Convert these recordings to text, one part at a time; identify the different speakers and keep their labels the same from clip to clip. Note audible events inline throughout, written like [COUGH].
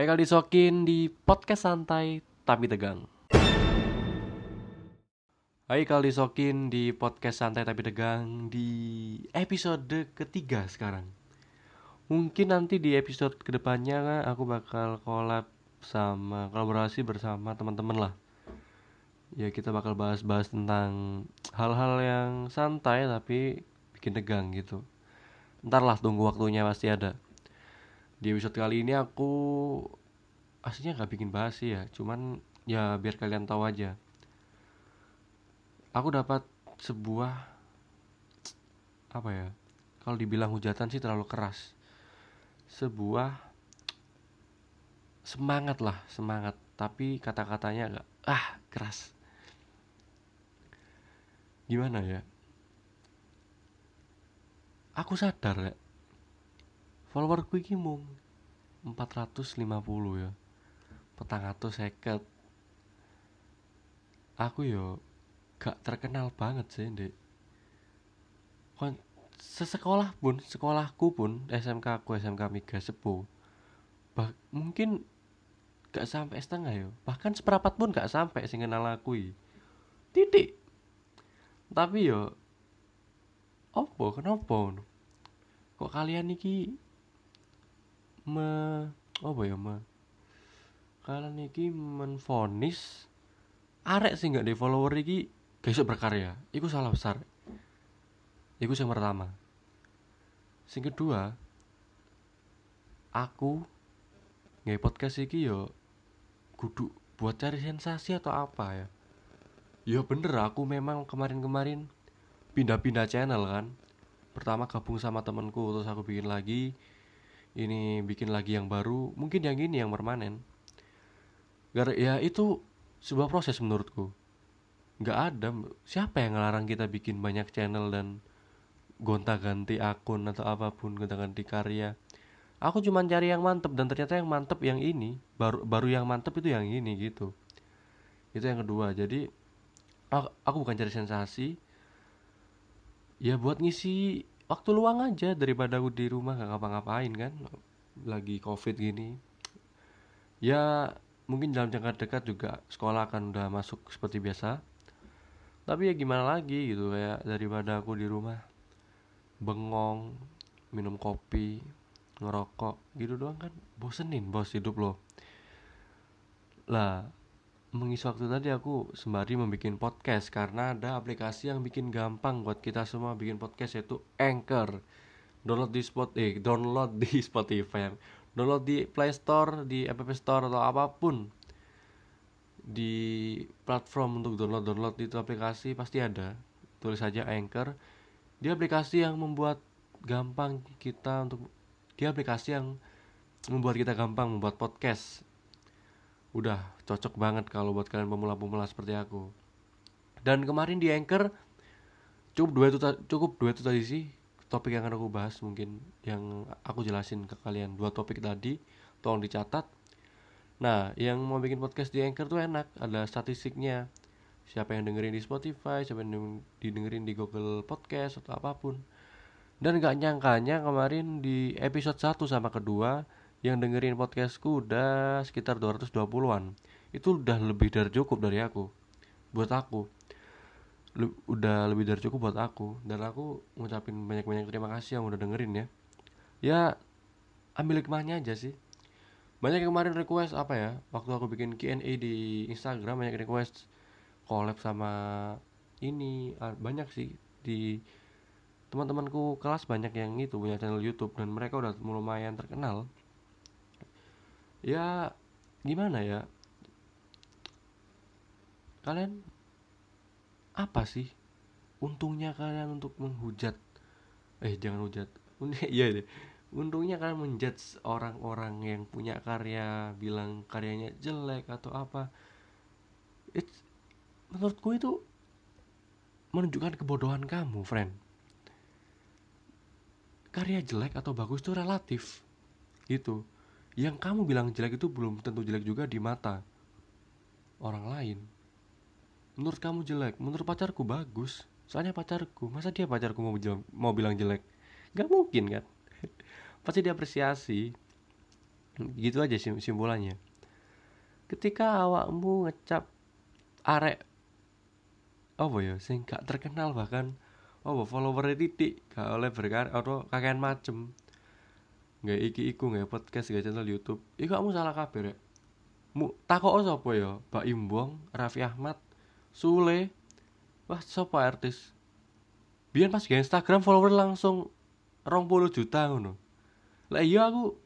Speaker 1: Hai kali disokin di podcast santai tapi tegang. Hai kali disokin di podcast santai tapi tegang di episode ketiga sekarang. Mungkin nanti di episode ke depannya aku bakal collab sama kolaborasi bersama teman-teman lah. Ya kita bakal bahas-bahas tentang hal-hal yang santai tapi bikin tegang gitu. Ntar lah tunggu waktunya pasti ada. Di episode kali ini aku aslinya nggak bikin bahas sih ya, cuman ya biar kalian tahu aja. Aku dapat sebuah apa ya? Kalau dibilang hujatan sih terlalu keras. Sebuah semangat lah, semangat. Tapi kata-katanya agak ah keras. Gimana ya? Aku sadar ya. Followerku iki mung 450 ya. Petang atau seket. Aku yo gak terkenal banget sih, Dek. Kon sesekolah pun, sekolahku pun, SMK aku, SMK Miga Sepo. Bah, mungkin gak sampai setengah yo. Bahkan seperapat pun gak sampai sing kenal aku. Titik. Tapi yo opo kenapa kok kalian iki me apa ya me kalian iki menfonis arek sih nggak di follower iki besok berkarya iku salah besar. Iku yang pertama. Sing kedua aku nggak podcast iki yo kudu buat cari sensasi atau apa ya. Ya bener aku memang kemarin-kemarin pindah-pindah channel kan. Pertama gabung sama temenku terus aku bikin lagi ini bikin lagi yang baru mungkin yang ini yang permanen. Gara ya itu sebuah proses menurutku. Nggak ada siapa yang ngelarang kita bikin banyak channel dan gonta-ganti akun atau apa pun gonta-ganti karya? Aku cuma cari yang mantep dan ternyata yang mantep yang ini baru baru yang mantep itu yang ini gitu. Itu yang kedua. Jadi aku bukan cari sensasi. Ya buat ngisi waktu luang aja daripada aku di rumah gak ngapa-ngapain kan. Lagi covid gini. Ya mungkin dalam jangka dekat juga sekolah akan udah masuk seperti biasa. Tapi ya gimana lagi gitu kayak daripada aku di rumah bengong minum kopi ngerokok gitu doang kan. Bosenin bos hidup lo lah mengisi waktu tadi aku sembari membuat podcast karena ada aplikasi yang bikin gampang buat kita semua bikin podcast yaitu Anchor. Download di spot eh download di [LAUGHS] Spotify. Download di Play Store, di App Store atau apa pun. Di platform untuk download-download itu aplikasi pasti ada. Tulis saja Anchor. Dia aplikasi yang membuat gampang kita untuk dia aplikasi yang membuat kita gampang membuat podcast udah cocok banget kalau buat kalian pemula-pemula seperti aku. Dan kemarin di anchor cukup dua itu cukup dua itu tadi sih topik yang akan aku bahas mungkin yang aku jelasin ke kalian. Dua topik tadi tolong dicatat. Nah yang mau bikin podcast di anchor tuh enak ada statistiknya. Siapa yang dengerin di Spotify siapa yang didengerin di Google Podcast atau apa pun. Dan gak nyangkanya kemarin di episode 1 sama kedua yang dengerin podcastku udah sekitar 220-an itu udah lebih dari cukup dari aku buat aku. Le udah lebih dari cukup buat aku. Dan aku ngucapin banyak-banyak terima kasih yang udah dengerin ya. Ya ambil hikmahnya aja sih. Banyak yang kemarin request apa ya? Waktu aku bikin Q&A di Instagram banyak request collab sama ini. Banyak sih. Di teman-temanku kelas banyak yang itu punya channel YouTube. Dan mereka udah lumayan terkenal ya gimana ya? Kalian apa sih untungnya kalian untuk menghujat? Eh jangan hujat. [LAUGHS] Iya deh. Untungnya kalian menjudge orang-orang yang punya karya bilang karyanya jelek atau apa. It's, menurutku itu menunjukkan kebodohan kamu friend. Karya jelek atau bagus itu relatif gitu yang kamu bilang jelek itu belum tentu jelek juga di mata orang lain. Menurut kamu jelek menurut pacarku bagus. Soalnya pacarku masa dia pacarku mau bilang, mau bilang jelek? Gak mungkin kan? [LAUGHS] Pasti dia apresiasi. Gitu aja sim simpulannya. Ketika awakmu ngecap arek apa ya sing gak terkenal bahkan oh follower titik gak oleh berkarya atau kakean macem nggak iki iku nggak podcast nggak channel YouTube. Iku kamu salah kabar ya mu takok sapa ya? Mbak Imbong Raffi Ahmad Sule. Wah sapa artis? Biar pas di Instagram follower langsung rong puluh juta ngono. Lah iya aku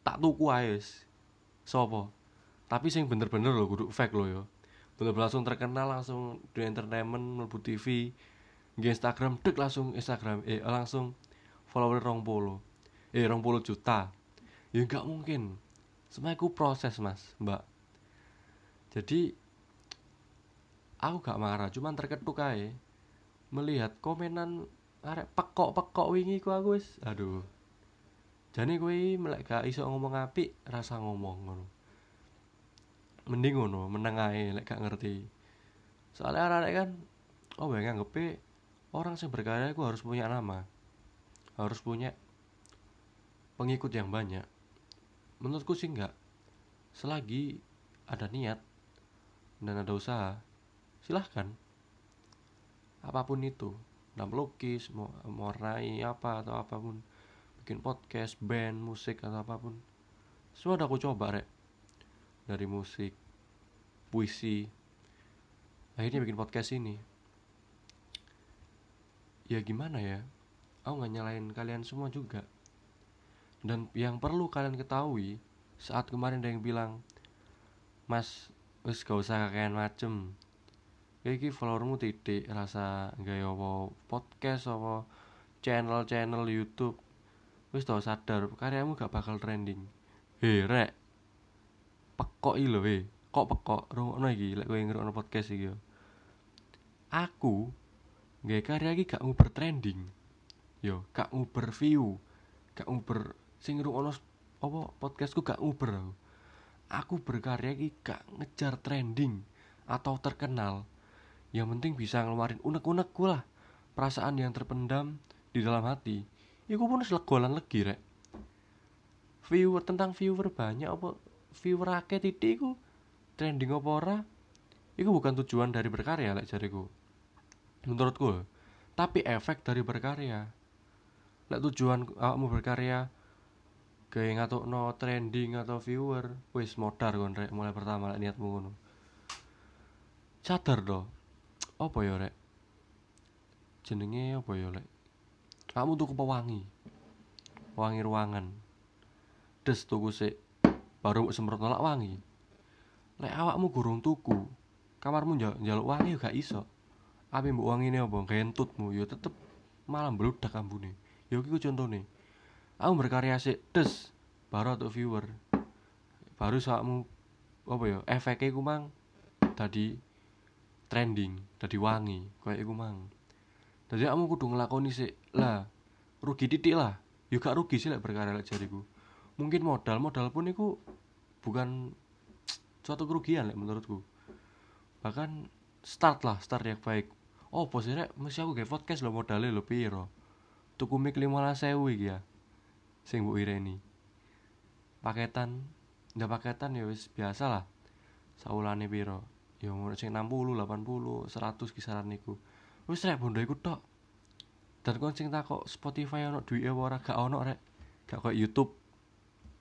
Speaker 1: tak tuku ae sapa? Tapi sing bener-bener loh kudu fake lo ya. Bener-bener langsung terkenal langsung di entertainment mlebu TV di Instagram dek langsung Instagram eh langsung follower rong puluh eh rong puluh juta. Ya nggak mungkin. Semua itu proses mas mbak. Jadi aku gak marah cuman terketuk aja melihat komenan arek pekok pekok wingi ku aku wis. Aduh. Jane kowe melek gak iso ngomong apik rasa ngomong ngono. Mending ngono meneng ae lek gak ngerti. Soalnya arek kan oh ya nganggepe orang yang berkarya itu harus punya nama. Harus punya pengikut yang banyak menurutku sih enggak. Selagi ada niat dan ada usaha silahkan. Apa pun itu dalam melukis mau mewarnai apa atau apa pun bikin podcast band musik atau apa pun semua udah aku coba rek. Dari musik puisi akhirnya bikin podcast ini. Ya gimana ya? Aku nggak nyalain kalian semua juga dan yang perlu kalian ketahui saat kemarin ada yang bilang mas wis gak usah kakean macem. Iki followermu titik rasa gaya apa podcast apa channel-channel YouTube. Wis tau sadar karyamu gak bakal trending. He rek. Pekok lho he. Kok pekok? Rungokno iki lek kowe ngrungokno podcast iki aku gak karya iki gak nguber trending. Yo gak nguber view gak nguber sing ngrungokno apa podcastku gak nguber aku. Aku berkarya iki gak ngejar trending atau terkenal. Yang penting bisa ngeluarin unek-unekku lah. Perasaan yang terpendam di dalam hati. Iku pun selegolan lagi rek. Viewer tentang viewer banyak apa viewer akeh titik iku. Trending apa ora? Iku bukan tujuan dari berkarya lek jariku. Menurutku tapi efek dari berkarya. Lek tujuan awakmu berkarya gawe no trending atau viewer. Wis modar kon rek mulai pertama lek niatmu ngono. Sadar do apa ya rek? Jenenge apa ya lek? Kamu tuku pewangi. Wangi ruangan. Des tuku sik baru semprot nolak wangi. Lek awakmu gurung tuku kamarmu njaluk wangi gak iso. Ape mbok wangine apa? Gentutmu ya tetep malah mbludak ambune. Ya iki contone aku berkarya sih des baru atau viewer. Baru saatmu apa ya efeknya ku mang tadi trending tadi wangi kayak iku mang. Jadi kamu kudu ngelakoni sih lah rugi titik lah. Yuk gak rugi sih lah berkarya lah jariku. Mungkin modal modal pun itu bukan suatu kerugian lah menurutku. Bahkan start lah start yang baik. Oh posisinya masih aku kayak podcast lo modalnya lo piro? Tuku mic lima sewu ya sing mbok ireni. Paketan ndak paketan ya wis biasa lah. Saulane piro? Ya ngono sing 60 80 100 kisaran niku. Wis rek bondo iku tok. Dan kon sing takok Spotify ono duwe ora gak ono rek. Gak koyo YouTube.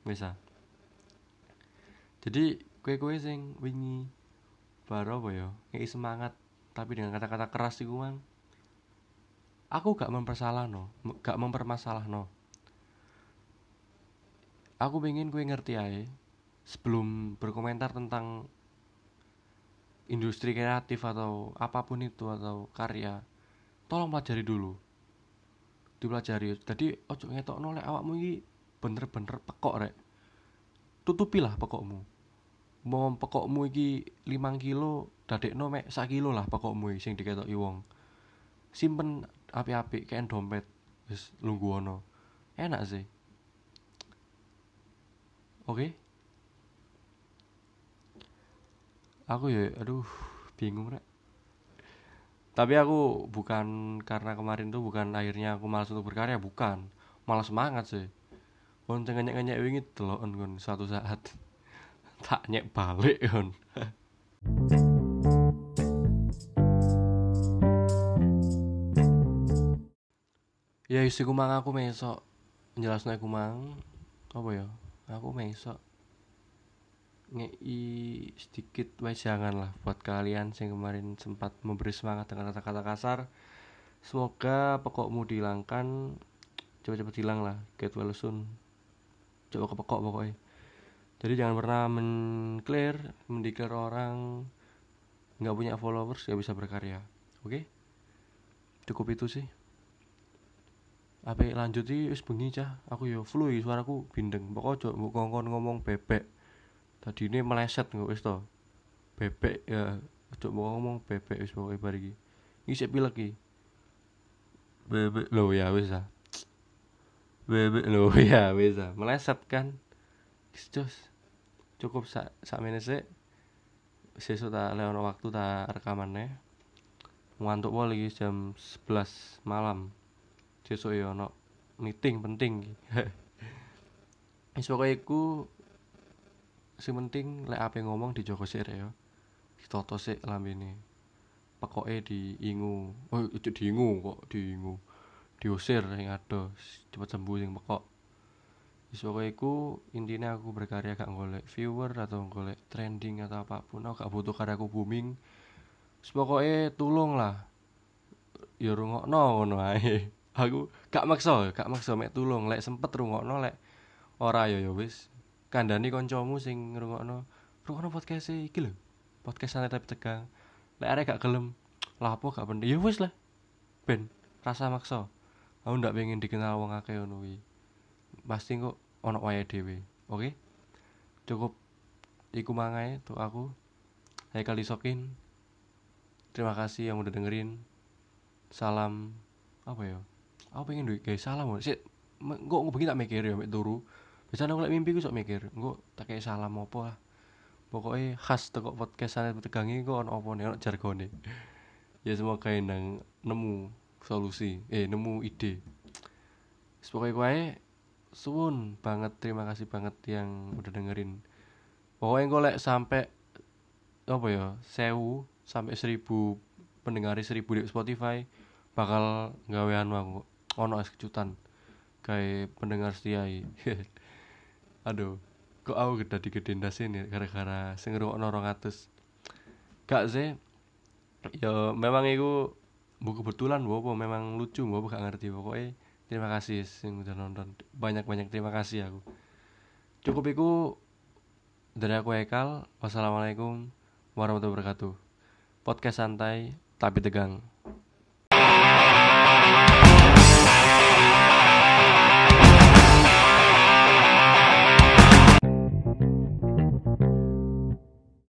Speaker 1: Wis jadi kue-kue sing wingi baru apa ya? Ngei semangat tapi dengan kata-kata keras iku mang. Aku gak mempersalah no gak mempermasalah no aku pengen gue ngerti aja sebelum berkomentar tentang industri kreatif atau apa pun itu atau karya tolong pelajari dulu. Dipelajari. Jadi ojo ngetok nolak awakmu ini bener-bener pekok rek. Tutupilah pekokmu. Mau pekokmu iki 5 kilo dadek no mek sak kilo lah pekokmu sing diketok wong. Simpen api-api kayak dompet wis lunggu ono. Enak sih oke. Aku ya aduh bingung rek. Tapi aku bukan karena kemarin tuh bukan akhirnya aku malas untuk berkarya bukan. Malas semangat sih. Kon nyek-nyek wingi deloken kon suatu saat. [LAUGHS] Tak nyek balik kon [LAUGHS] ya isi kumang aku mesok. Jelasno aku mang apa ya aku mesok ngei sedikit jangan lah buat kalian yang kemarin sempat memberi semangat dengan kata-kata kasar. Semoga pokokmu dihilangkan cepat-cepat hilang lah get well soon. Coba ke pokok pokoknya. Jadi jangan pernah menclear mendeklar orang nggak punya followers nggak bisa berkarya. Oke? Okay? cukup itu sih apa lanjut sih wis bengi cah. Aku yo flu suaraku bindeng. Pokok mbok kongkon ngomong bebek. Tadi ini meleset nggak wis to. Bebek ya cok mau ngomong bebek wis pokoknya bar iki. Iki sik pilek iki. Bebek lo ya wis ah bebek lo [LAUGHS] ya wis ah meleset kan? Jos. Cukup sak sak menit sesuk tak leono waktu tak rekaman nih ngantuk lagi jam 11 malam sesuk ya ono meeting penting. [LAUGHS] Pokoke iku sing penting lek ape ngomong dijogo sik ya. Ditoto sik lambene. Pekoke diingu. Oh itu diingu kok diingu. Diusir sing ado cepet sembuh sing pekok. Pokoke iku intine aku berkarya gak golek viewer atau golek trending atau apa pun aku gak butuh karyaku booming. Pokoke tulung lah. Ya rungokno ngono ae aku gak maksa gak maksa mek tulung. Lek sempet rungokno lek ora ya ya wis. Kandhani kancamu sing ngrungokno rungokno podcast iki lho podcast santai tapi tegang. Lek arek gak gelem lah apa gak penting? Ya wis lah. Ben rasa maksa. Aku ndak pengen dikenal wong akeh ngono kuwi. Pasti kok ono wae dhewe oke? Okay? cukup iku mangae tuh aku. Saya kali sokin terima kasih yang udah dengerin. Salam apa ya aku pengen duit guys salam sih enggak enggak begini tak mikir ya turu. Biasanya aku lagi mimpi gue sok mikir enggak tak kayak salam apa lah. Pokoknya khas teko podcast sana tegangi gue on apa nih on jargon ya semoga nang nemu solusi eh nemu ide. Pokoknya gue suwun banget terima kasih banget yang udah dengerin. Pokoknya gue lek sampai apa ya sewu sampai seribu pendengar seribu di Spotify bakal gawean aku ono es kejutan. Kayak pendengar setia [LAUGHS] aduh kok aku gede di gede ini gara-gara ono orang atus. Gak sih. Ya memang itu buku kebetulan bu memang lucu bu gak ngerti. Pokoknya terima kasih sing udah nonton. Banyak banyak terima kasih aku. Cukup iku dari aku Ekal wassalamualaikum warahmatullahi wabarakatuh. Podcast santai tapi tegang